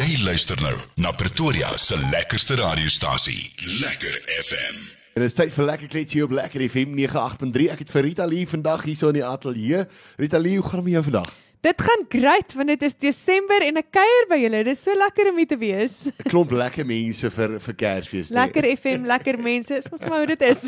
Jy luister nou na Pretoria se lekkerste radiostasie, Lekker FM. En dit is tyd vir lekker kletsie op Lekker FM 98.3. Ek het vir Rita Lee vandag hier so in die ateljee. Rita Lee, hoe gaan dit met jou vandag? Dit gaan great want dit is Desember en ek kuier by julle. Dit is so lekker om hier te wees. 'n Klomp lekker mense vir vir Kersfees. nee. Lekker FM, lekker mense. Is mos maar hoe dit is.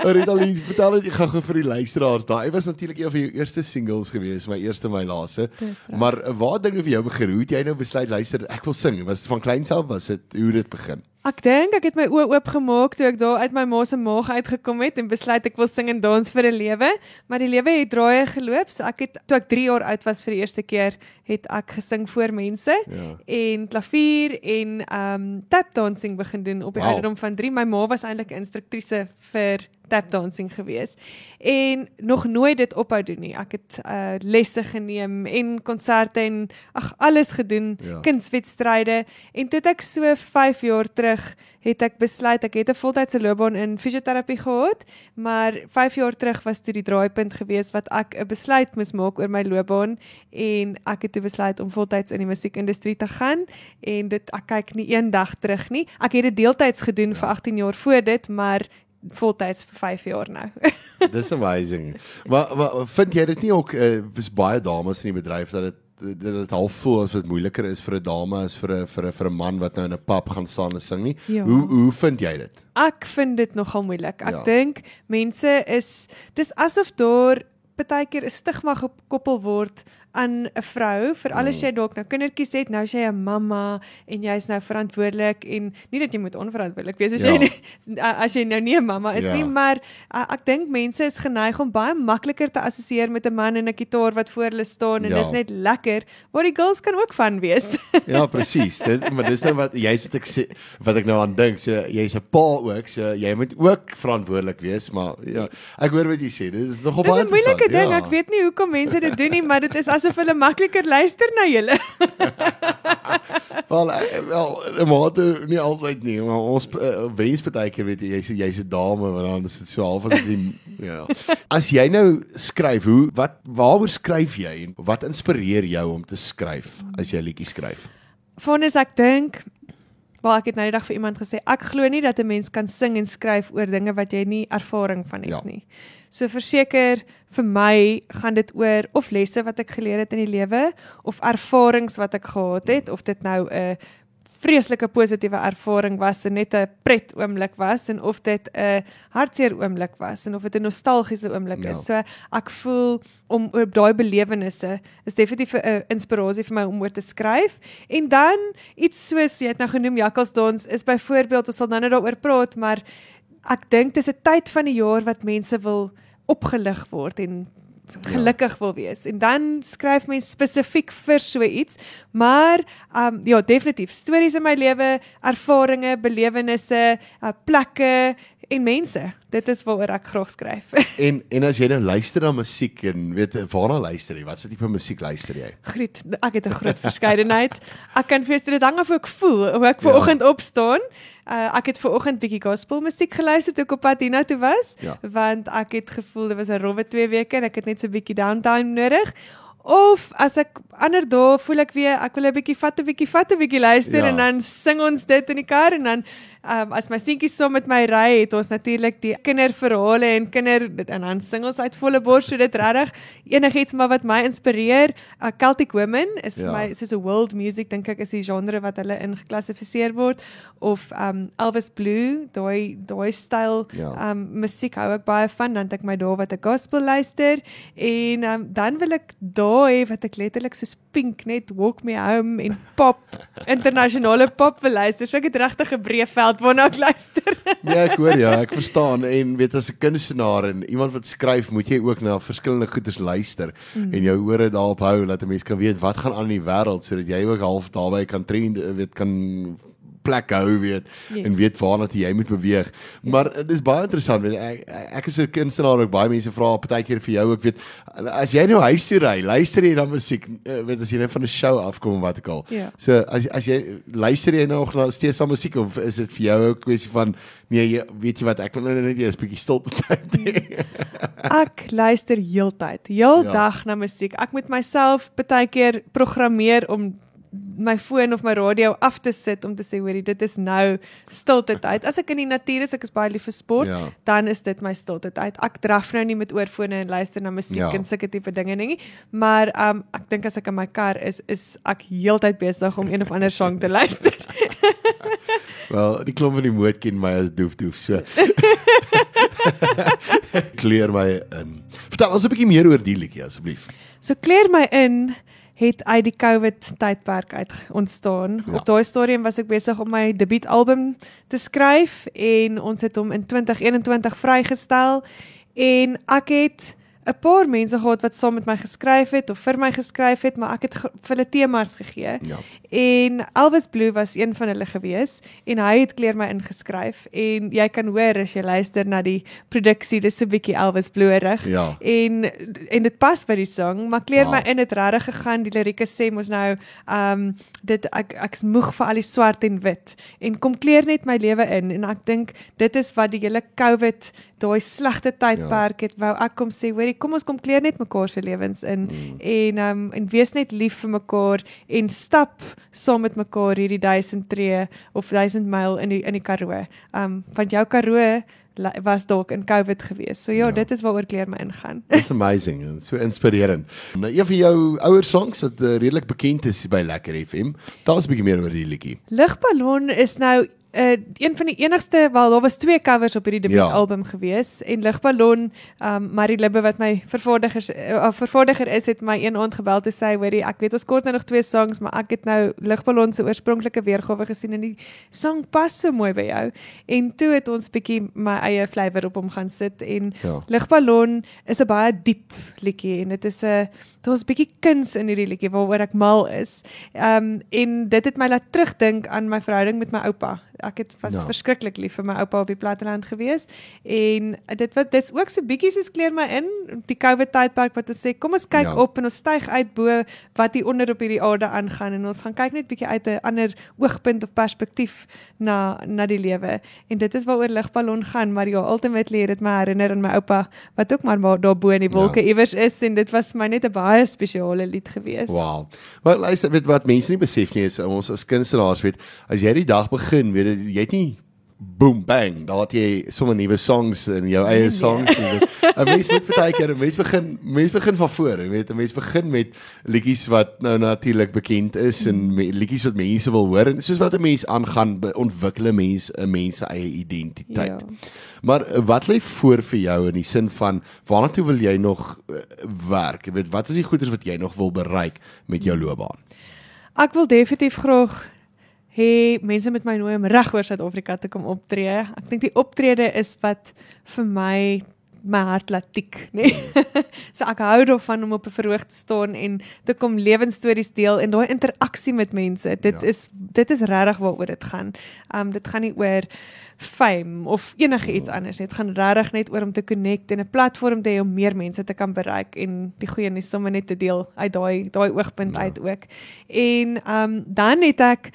Oh, Rita Lee, vertel dit gou-gou vir die luisteraars. Daai was natuurlik een van jou eerste singles gewees, my eerste my laaste. Dis. Maar waar dinge vir jou begin? Hoe het jy nou besluit luister, ek wil sing? Was dit van kleins af was dit hoe dit begin? Ek dink ek het my oë oopgemaak toe ek daar uit my ma se maag uitgekom het en besluit ek wil sing en dans vir 'n lewe, maar die lewe het draaie geloop. So ek het toe ek 3 jaar oud was vir die eerste keer, het ek gesing voor mense Ja. en klavier en um tap dancing begin doen op die Wow. ouderdom van 3. My ma was eintlik 'n instruktrise vir tap dancing gewees en nog nooit dit ophou doen nie. Ek het uh lesse geneem en konserte en ag alles gedoen, Ja. ja. kunswedstryde en toe ek so 5 jaar terug het ek besluit ek het 'n voltydse loopbaan in fisioterapie gehad, maar 5 jaar terug was toe die draaipunt gewees wat ek 'n besluit moes maak oor my loopbaan en ek het toe besluit om voltyds in die musiekindustrie te gaan en dit ek kyk nie een dag terug nie. Ek het dit deeltyds gedoen vir 18 jaar voor dit, maar voltyds vir 5 jaar nou. Dis amazing. maar, maar vind jy dit nie ook uh, is baie dames in die bedryf dat dit dat dit half voel as dit moeiliker is vir 'n dame as vir 'n vir 'n vir 'n man wat nou in 'n pub gaan staan en sing nie. Ja. Hoe hoe vind jy dit? Ek vind dit nogal moeilik. Ek ja. dink mense is dis asof daar baie keer 'n stigma gekoppel word aan 'n vrou vir alles jy dalk nou kindertjies het, nou is jy 'n mamma en jy's nou verantwoordelik en nie dat jy moet onverantwoordelik wees as Ja. jy nie, as jy nou nie 'n mamma is Ja. nie, maar uh, ek dink mense is geneig om baie makliker te assosieer met 'n man en 'n gitaar wat voor hulle staan en Ja. dis net lekker, waar die girls kan ook van wees. Ja, presies. Dit maar dis nou wat jy's wat ek sê wat ek nou aan dink. So jy's 'n pa ook, so jy moet ook verantwoordelik wees, maar ja, ek hoor wat jy sê. Dit is nogal Dis baie 'n moeilike ding. ja. Ek weet nie hoekom mense dit doen nie, maar dit is asof hulle makliker luister na julle. Wel, eh, wel, mate nie altyd nie, maar ons uh, wens baie keer weet jy jy's jy's 'n dame, want dan is dit so half as dit nie- ja. As jy nou skryf, hoe wat waaroor skryf jy en wat inspireer jou om te skryf as jy liedjies skryf? Vonnis ek dink Wel ek het nou die dag vir iemand gesê ek glo nie dat 'n mens kan sing en skryf oor dinge wat jy nie ervaring van het Ja. nie. So verseker vir my gaan dit oor of lesse wat ek geleer het in die lewe of ervarings wat ek gehad het of dit nou 'n vreeslike positiewe ervaring was en net 'n pret oomblik was en of dit 'n hartseer oomblik was en of dit 'n nostalgiese oomblik Ja. is. So ek voel om op daai belewennisse is definitief 'n inspirasie vir my om oor te skryf. En dan iets soos jy het nou genoem Jakkalsdans is byvoorbeeld ons sal nou net daaroor praat, maar ek dink dis 'n tyd van die jaar wat mense wil opgelig word en gelukkig wil wees. En dan skryf mens spesifiek vir so iets, maar um ja, definitief stories in my lewe, ervarings, belewennisse, uh, plekke en mense. Dit is waaroor ek graag skryf. En en as jy nou luister na musiek en weet waarna luister jy? Watse tipe musiek luister jy? Groot, ek het 'n groot verskeidenheid. Ek kan vir jou sê dit hang af hoe ek voel, hoe ek Ja. ver oggend opstaan. Uh, ek het ver oggend bietjie gospel musiek geluister toe ek op pad hiernatoe was, Ja. want ek het gevoel dit was 'n rowwe 2 weke en ek het net so 'n bietjie downtime nodig. Of as ek ander dae voel ek weer ek wil 'n bietjie vat 'n bietjie vat 'n bietjie luister Ja. en dan sing ons dit in die kar en dan um, as my seentjies saam met my ry het ons natuurlik die kinderverhale en kinder en dan sing ons uit volle bors so dit regtig enigiets maar wat my inspireer uh, Celtic Women is Ja. my soos 'n world music dink ek is die genre wat hulle ingeklassifiseer word of um, Elvis Blue daai daai styl Ja. um, musiek hou ek baie van dan het ek my dae wat ek gospel luister en um, dan wil ek hê wat ek letterlik soos Pink net Walk Me Home en pop internasionale pop wil luister so ek het regtig 'n breë veld waarna ek luister Nee, ek hoor ja, ek verstaan en weet as 'n kunstenaar en iemand wat skryf, moet jy ook na verskillende goeders luister mm. en jou ore daarop hou dat 'n mens kan weet wat gaan aan in die wêreld sodat jy ook half daarbey kan trend weet kan plek hou weet yes. en Yes. weet waarna jy moet beweeg. Maar dit is baie interessant weet ek ek is 'n kunstenaar ook baie mense vra partykeer vir jou ook weet as jy nou huis toe ry, luister jy na musiek eh, weet as jy net van 'n show afkom wat ek al. Ja. So as as jy luister jy nog na steeds na musiek of is dit vir jou 'n kwessie van nee, jy, weet jy wat ek wil nou net eers 'n bietjie stilte tyd hê. Ek luister heeltyd, heel Ja. ja. dag na musiek. Ek moet myself baie keer programmeer om my foon of my radio af te sit om te sê hoorie dit is nou stilte tyd. As ek in die natuur is, ek is baie lief vir sport, Ja. dan is dit my stilte tyd. Ek draf nou nie met oorfone en luister na musiek Ja. en sulke tipe dinge nie, maar um ek dink as ek in my kar is, is ek heeltyd besig om een of ander sang te luister. Wel, die klomp van die moed ken my as doef doef so. Kleur my in. Vertel ons 'n bietjie meer oor die liedjie asseblief. So kleer my in het uit die COVID tydperk uit ontstaan. Ja. Op daai stadium was ek besig om my debuutalbum te skryf en ons het hom in 2021 vrygestel en ek het 'n paar mense gehad wat saam met my geskryf het of vir my geskryf het, maar ek het vir hulle temas gegee. Ja. En Elvis Blue was een van hulle gewees en hy het kleer my ingeskryf en jy kan hoor as jy luister na die produksie dis so 'n bietjie Elvis Blue-rig. Ja. En en dit pas by die sang, maar kleer Wow. my in het regtig gegaan. Die lirieke sê mos nou um dit ek ek's moeg vir al die swart en wit en kom kleer net my lewe in en ek dink dit is wat die hele COVID daai slegte tydperk het wou ek kom sê hoorie kom ons kom kleer net mekaar se lewens in Mm. en um en wees net lief vir mekaar en stap saam met mekaar hierdie 1000 tree of 1000 myl in die in die Karoo. Um want jou Karoo was dalk in COVID gewees. So ja, Ja. ja. dit is waaroor kleer my ingaan. It's amazing en so inspirerend. Nou een van jou ouer songs wat uh, redelik bekend is by Lekker FM. Tel ons 'n bietjie meer oor die liedjie. Ligballon is nou uh een van die enigste wel daar was twee covers op hierdie Ja. debuutalbum gewees en Ligballon um Marie Libbe wat my vervaardiger uh, vervaardiger is het my een aand gebel te sê hoorie ek weet ons kort nou nog twee songs maar ek het nou Ligballon se oorspronklike weergawe gesien en die sang pas so mooi by jou en toe het ons bietjie my eie flavour op hom gaan sit en Ja. Ligballon is 'n baie diep liedjie en dit is 'n daar's 'n bietjie kuns in hierdie liedjie waaroor ek mal is. Ehm um, en dit het my laat terugdink aan my verhouding met my oupa. Ek het was Ja. ja. verskriklik lief vir my oupa op die platteland gewees en dit wat dis ook so bietjie soos kleer my in die COVID tydperk wat ons sê kom ons kyk Ja. ja. op en ons styg uit bo wat hier onder op hierdie aarde aangaan en ons gaan kyk net bietjie uit 'n ander oogpunt of perspektief na na die lewe en dit is waaroor ligballon gaan maar ja ultimately het dit my herinner aan my oupa wat ook maar daar bo in die wolke Ja. ja. iewers is en dit was my net 'n baie spesiale lied gewees. Wow. Wel luister, weet wat mense nie besef nie is ons as kunstenaars weet, as jy die dag begin, weet jy, jy het nie boom bang, daar het jy sommer nuwe songs in jou eie Nee, songs. 'n Mens moet baie keer, 'n mens begin, mens begin van voor, jy weet, 'n mens begin met liedjies wat nou natuurlik bekend is en me, liedjies wat mense wil hoor en soos wat 'n mens aangaan, ontwikkel 'n mens 'n mens se eie identiteit. Ja. Maar eh, wat lê voor vir jou in die sin van waarna toe wil jy nog uh, werk? Jy weet, wat is die goeders wat jy nog wil bereik met jou loopbaan? Ek wil definitief graag hê mense met my nooi om reg oor Suid-Afrika te kom optree. Ek dink die optrede is wat vir my my hart laat tik, nê. Nee? so ek hou daarvan om op 'n verhoog te staan en te kom lewensstories deel en daai interaksie met mense. Dit Ja. ja. is dit is regtig waaroor dit gaan. Um dit gaan nie oor fame of enige iets anders nie. Dit gaan regtig net oor om te connect en 'n platform te hê om meer mense te kan bereik en die goeie nuus sommer net te deel uit daai daai oogpunt Ja. ja. uit ook. En um dan het ek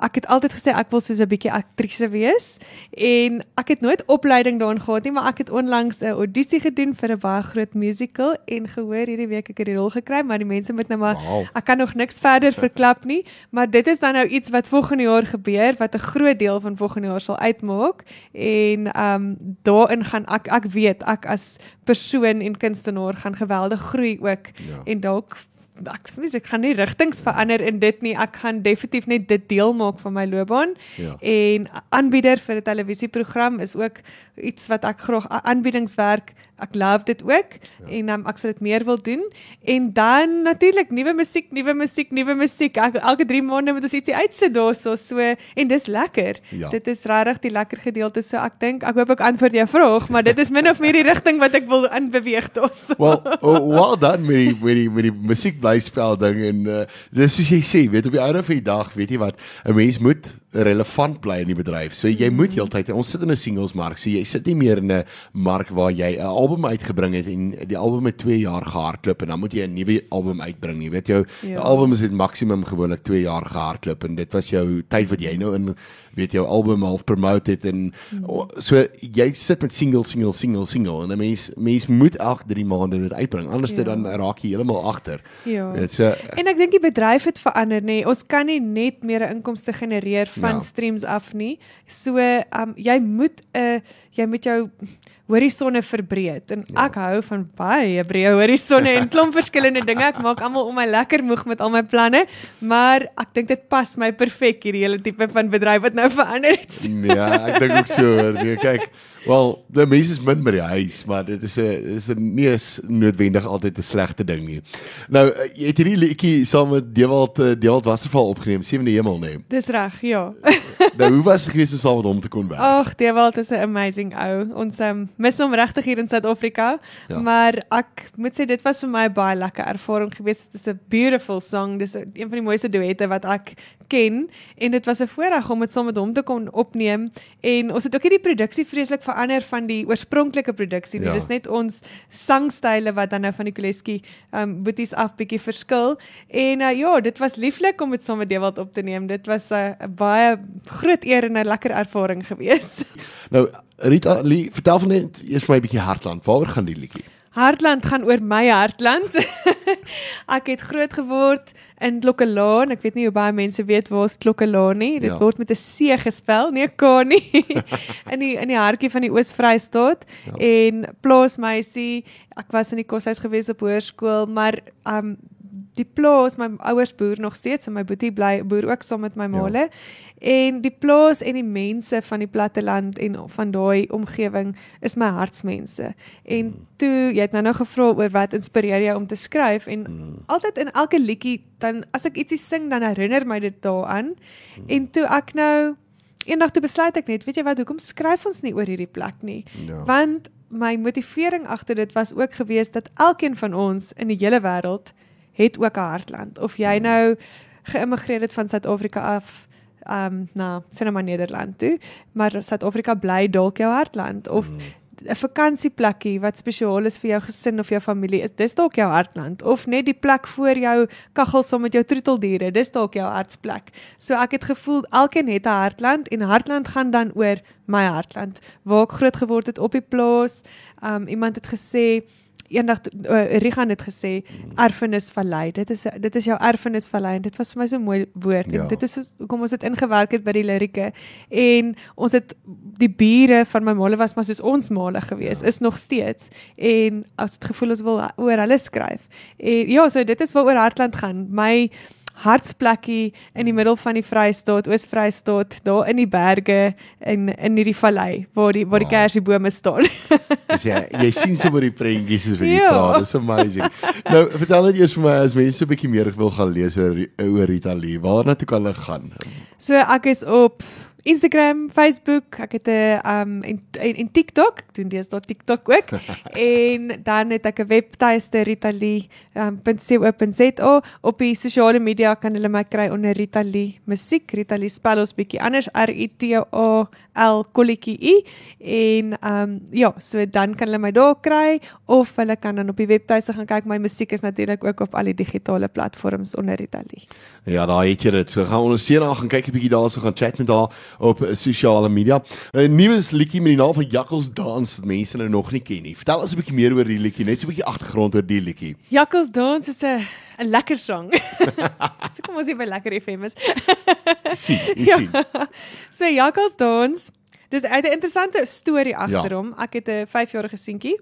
ek het altyd gesê ek wil soos 'n bietjie aktrise wees en ek het nooit opleiding daarin gehad nie, maar ek het onlangs 'n audisie gedoen vir 'n baie groot musical en gehoor hierdie week ek het die rol gekry, maar die mense moet nou maar Wow. ek kan nog niks verder verklap nie, maar dit is dan nou iets wat volgende jaar gebeur wat 'n groot deel van volgende jaar sal uitmaak en um daarin gaan ek ek weet ek as persoon en kunstenaar gaan geweldig groei ook Ja. en dalk ek sê ek gaan nie rigtings verander in dit nie. Ek gaan definitief net dit deel maak van my loopbaan. Ja. En aanbieder vir 'n televisieprogram is ook iets wat ek graag aanbiedingswerk. Ek love dit ook ja. en um, ek sal dit meer wil doen. En dan natuurlik nuwe musiek, nuwe musiek, nuwe musiek. Ek, elke 3 maande moet ons ietsie uitsit daarso so en dis lekker. Ja. Dit is regtig die lekker gedeelte. So ek dink ek hoop ek antwoord jou vraag, maar dit is min of meer die rigting wat ek wil aanbeweeg daarso. Wel, oh, well done met die met die met die musiekblyspel ding en uh, dis soos jy sê, weet op die einde van die dag, weet jy wat, 'n mens moet relevant bly in die bedryf. So jy moet heeltyd ons sit in 'n singles mark, so jy sit nie meer in 'n mark waar jy 'n album uitgebring het en die album het 2 jaar gehardloop en dan moet jy 'n nuwe album uitbring. Jy weet jou Ja. album is het maksimum gewoonlik 2 jaar gehardloop en dit was jou tyd wat jy nou in weet jou album half promote het en o- so jy sit met single single single single en 'n mens mens moet elke 3 maande dit uitbring anders Ja. dan raak jy heeltemal agter. Ja. Dit so En ek dink die bedryf het verander nê. Nee. Ons kan nie net meer 'n inkomste genereer van Ja. streams af nie. So, um jy moet 'n uh, jy moet jou horisonne verbreed en ja. ek hou van baie breë horisonne en klomp verskillende dinge. Ek maak almal om my lekker moeg met al my planne, maar ek dink dit pas my perfek hierdie hele tipe van bedryf wat nou verander het. Ja, ek dink ook so. hoor. Nee, kyk, wel, die mense is min by die huis, maar dit is 'n is 'n nie is noodwendig altyd 'n slegte ding nie. Nou, eh, jy het hierdie liedjie saam met Dewald eh, Dewald Wasserval opgeneem, Sewende Hemel, nee. Dis reg, ja. Nou, hoe was dit geweest om saam met hom te kon werk? Ag, Dewald is 'n amazing ou. Ons um, mis hom regtig hier in Suid-Afrika. Ja. Maar ek moet sê dit was vir my 'n baie lekker ervaring geweest. Dit is 'n beautiful song. Dis een van die mooiste duette wat ek ken en dit was 'n voorreg om dit saam met hom te kon opneem en ons het ook hierdie produksie vreeslik verander van die oorspronklike produksie. Ja. Ja. Dis net ons sangstyle wat dan nou van die Koleski um boeties af bietjie verskil. En uh, ja, dit was lieflik om dit saam met Dewald op te neem. Dit was 'n uh, baie groot eer en 'n lekker ervaring geweest. Nou, Rita Lee, vertel van net eers my 'n bietjie Hartland. Waaroor gaan die liedjie? Hartland gaan oor my hartland. ek het groot geword in Klokkelaan. Ek weet nie hoe baie mense weet waar is Klokkelaan nie. Dit Ja. word met 'n C gespel, nie 'n K nie. in die in die hartjie van die Oos-Vrystaat ja. en plaasmeisie. Ek was in die koshuis gewees op hoërskool, maar um die plaas, my ouers boer nog steeds en my boetie bly boer ook saam met my maale. Ja. En die plaas en die mense van die platteland en van daai omgewing is my hartsmense. En toe jy het nou nou gevra oor wat inspireer jou om te skryf en mm. altyd in elke liedjie dan as ek ietsie sing dan herinner my dit daaraan. Mm. En toe ek nou eendag toe besluit ek net, weet jy wat, hoekom skryf ons nie oor hierdie plek nie? Ja. Want my motivering agter dit was ook geweest dat elkeen van ons in die hele wêreld het ook 'n hartland. Of jy nou geïmmigreer het van Suid-Afrika af um na sê nou maar Nederland toe, maar Suid-Afrika bly dalk jou hartland of 'n vakansieplekkie wat spesiaal is vir jou gesin of jou familie, is dis dalk jou hartland of net die plek voor jou kaggel saam met jou troeteldiere, dis dalk jou hartsplek. So ek het gevoel elkeen het 'n hartland en hartland gaan dan oor my hartland waar ek groot geword het op die plaas. Um iemand het gesê eendag uh, Rigan het gesê erfenisvallei. Dit is dit is jou erfenisvallei en dit was vir my so 'n mooi woord. Ja. En dit is so kom ons het ingewerk het by die lirieke en ons het die bure van my maale was maar soos ons maale gewees ja. is nog steeds en as het gevoel ons wil oor hulle skryf. En ja, so dit is waaroor Hartland gaan. My hartsplekkie in die middel van die Vrystaat, Oos-Vrystaat, daar in die berge in in hierdie vallei waar die waar die Wow. kersiebome staan. Dis jy jy sien sommer die prentjies as wat jy Ja. praat. Dis amazing. nou, vertel net eers vir my as mense 'n bietjie meer wil gaan lees oor oor Rita Lee. Waarna toe kan hulle gaan? So ek is op Instagram, Facebook, ek het 'n um en, en en TikTok, ek doen deesdae TikTok ook. en dan het ek 'n webtuiste ritali.co.za. Op die sosiale media kan hulle my kry onder Ritali Musiek. Ritali spel ons bietjie anders R I T A L kolletjie I en um ja, so dan kan hulle my daar kry of hulle kan dan op die webtuiste gaan kyk. My musiek is natuurlik ook op al die digitale platforms onder Ritali. Ja, daar het jy dit. So gaan ons seën daar gaan kyk 'n bietjie daar so gaan chat met haar op sosiale media. 'n Nuwe liedjie met die naam van Jakkals Dans wat mense nou nog nie ken nie. Vertel ons 'n bietjie meer oor die liedjie, net so 'n bietjie agtergrond oor die liedjie. Jakkals dans is 'n 'n lekker sang. so kom ons hier by lekker FM is. Sien, jy Ja. sien. so Jakkals dans. Dis 'n interessante storie Ja. agter hom. Ek het 'n 5-jarige seentjie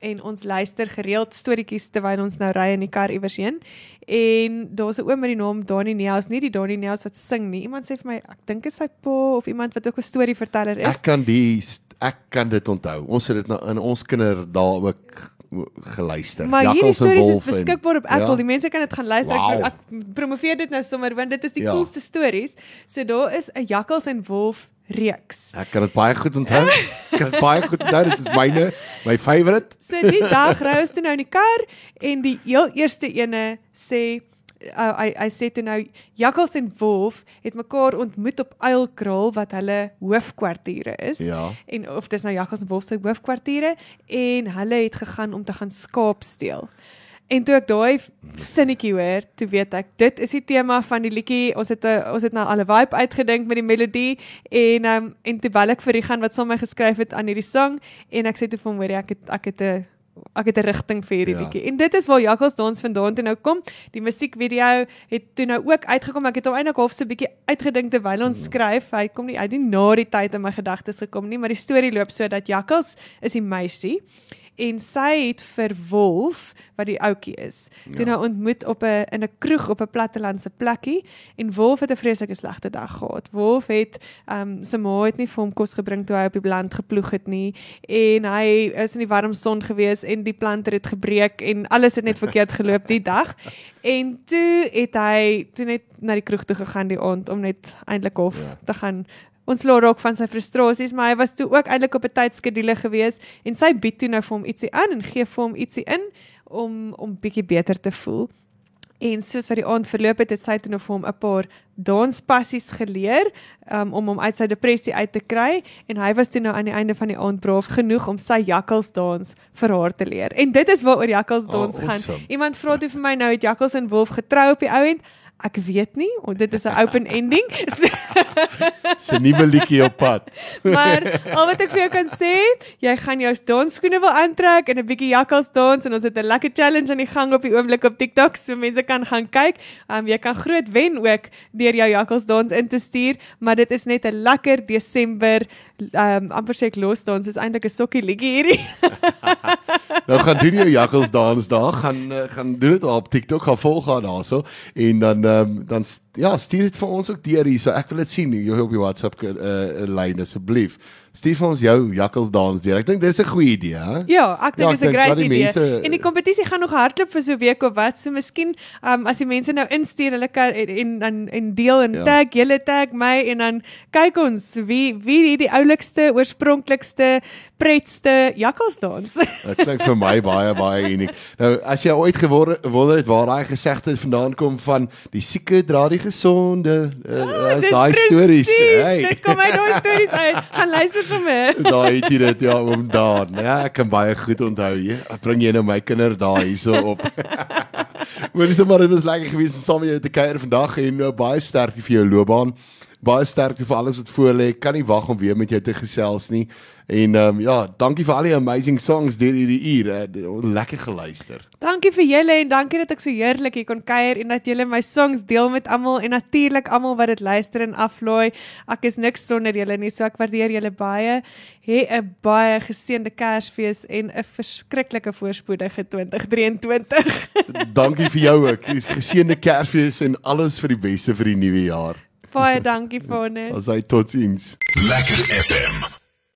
en ons luister gereeld storieetjies terwyl ons nou ry in die kar iewers heen. En daar's 'n oom met die naam Dani Neus, nie die Dani Neus wat sing nie. Iemand sê vir my, ek dink dit is sy pa of iemand wat ook 'n storieverteller is. Ek kan die ek kan dit onthou. Ons het dit nou in ons kinder daar ook geluister. Maar hierdie stories is beskikbaar op Apple. Ja. Die mense kan dit gaan luister. Ek, Wauw. ek promoveer dit nou sommer want dit is die Ja. coolste stories. So daar is 'n jakkals en wolf reeks. Ek kan dit baie goed onthou. Ek kan dit baie goed onthou. Dit is myne, my favourite. So die dag ry ons toe nou in die kar en die heel eerste ene sê uh, hy hy sê toe nou Jakkals en Wolf het mekaar ontmoet op Uilkrul wat hulle hoofkwartiere is. Ja. En of dis nou Jakkals en Wolf se hoofkwartiere en hulle het gegaan om te gaan skaap steel. En toe ek daai sinnetjie hoor, toe weet ek dit is die tema van die liedjie. Ons het 'n ons het nou al 'n vibe uitgedink met die melodie en um, en toe bel ek vir die gaan wat saam my geskryf het aan hierdie sang en ek sê toe vir hom hoor jy, ek het ek het 'n ek het 'n rigting vir hierdie Ja. liedjie. En dit is waar Jakkals Dans vandaan toe nou kom. Die musiekvideo het toe nou ook uitgekom. Ek het hom eintlik half so 'n bietjie uitgedink terwyl ons skryf. Hy kom nie uit die na die tyd in my gedagtes gekom nie, maar die storie loop so dat Jakkals is die meisie en sy het vir Wolf wat die ouetjie is. Toe Ja. nou ontmoet op 'n in 'n kroeg op 'n plattelandse plekkie en Wolf het 'n vreeslike slegte dag gehad. Wolf het ehm um, sy ma het nie vir hom kos gebring toe hy op die land geploeg het nie en hy is in die warm son gewees en die planter het gebreek en alles het net verkeerd geloop die dag. En toe het hy toe net na die kroeg toe gegaan die aand om net eintlik hof Ja. te gaan ontslaa raak van sy frustrasies, maar hy was toe ook eintlik op 'n tydskedule gewees en sy bied toe nou vir hom ietsie aan en gee vir hom ietsie in om om bietjie beter te voel. En soos wat die aand verloop het, het sy toe nou vir hom 'n paar danspassies geleer um, om hom uit sy depressie uit te kry en hy was toe nou aan die einde van die aand braaf genoeg om sy jakkalsdans vir haar te leer. En dit is waaroor jakkalsdans Oh, gaan. awesome. Iemand vra toe vir my nou het jakkals en wolf getrou op die ou end. Ek weet nie, want dit is 'n open ending. So, Sy nuwe liedjie op pad. maar al wat ek vir jou kan sê, jy gaan jou dansskoene wil aantrek en 'n bietjie jakkals dans en ons het 'n lekker challenge aan die gang op die oomblik op TikTok so mense kan gaan kyk. Um jy kan groot wen ook deur jou jakkals dans in te stuur, maar dit is net 'n lekker Desember um amper sê ek los dans is eintlik 'n sokkie liedjie hierdie. Nou gaan doen jou jakkals dans daar, gaan uh, gaan doen dit op TikTok, gaan volg haar daarso. En dan um, dan ja, stuur dit vir ons ook deur hier. So ek wil dit sien jy op die WhatsApp uh, lyn asseblief. Stuur vir ons jou jakkals dans deur. Ek dink dis 'n goeie idee, hè? Ja, ek dink Ja, dis 'n great die idee. mense- En die kompetisie gaan nog hardloop vir so 'n week of wat. So miskien um as die mense nou instuur, hulle kan en en en, en deel en Ja. tag, julle tag my en dan kyk ons wie wie het die oulikste, oorspronklikste, pretste jakkalsdans. Dit klink vir my baie baie uniek. Nou as jy ooit gewonder het waar daai gesegde vandaan kom van die sieke dra die gesonde, uh, Dis daai stories, hey. Dit kom uit daai stories uit. Gaan luister vir my. Daai het jy dit ja om daar. Ja, ek kan baie goed onthou. Jy bring jy nou my kinder daar hierso op. Dis maar dit was lekker geweest om saam met jou te kuier vandag en uh, baie sterkte vir jou loopbaan. Baie sterkte vir alles wat voor lê. Kan nie wag om weer met jou te gesels nie. En ehm um, ja, dankie vir al die amazing songs deur hierdie uur. Lekker geluister. Dankie vir julle en dankie dat ek so heerlik hier kon kuier en dat julle my songs deel met almal en natuurlik almal wat dit luister en aflaai. Ek is niks sonder julle nie, so ek waardeer julle baie. Hê 'n baie geseënde Kersfees en 'n verskriklike voorspoedige 2023. Dankie vir jou ook. Geseënde Kersfees en alles vir die beste vir die nuwe jaar. Baie dankie Vanus. As hy totsiens. Lekker FM.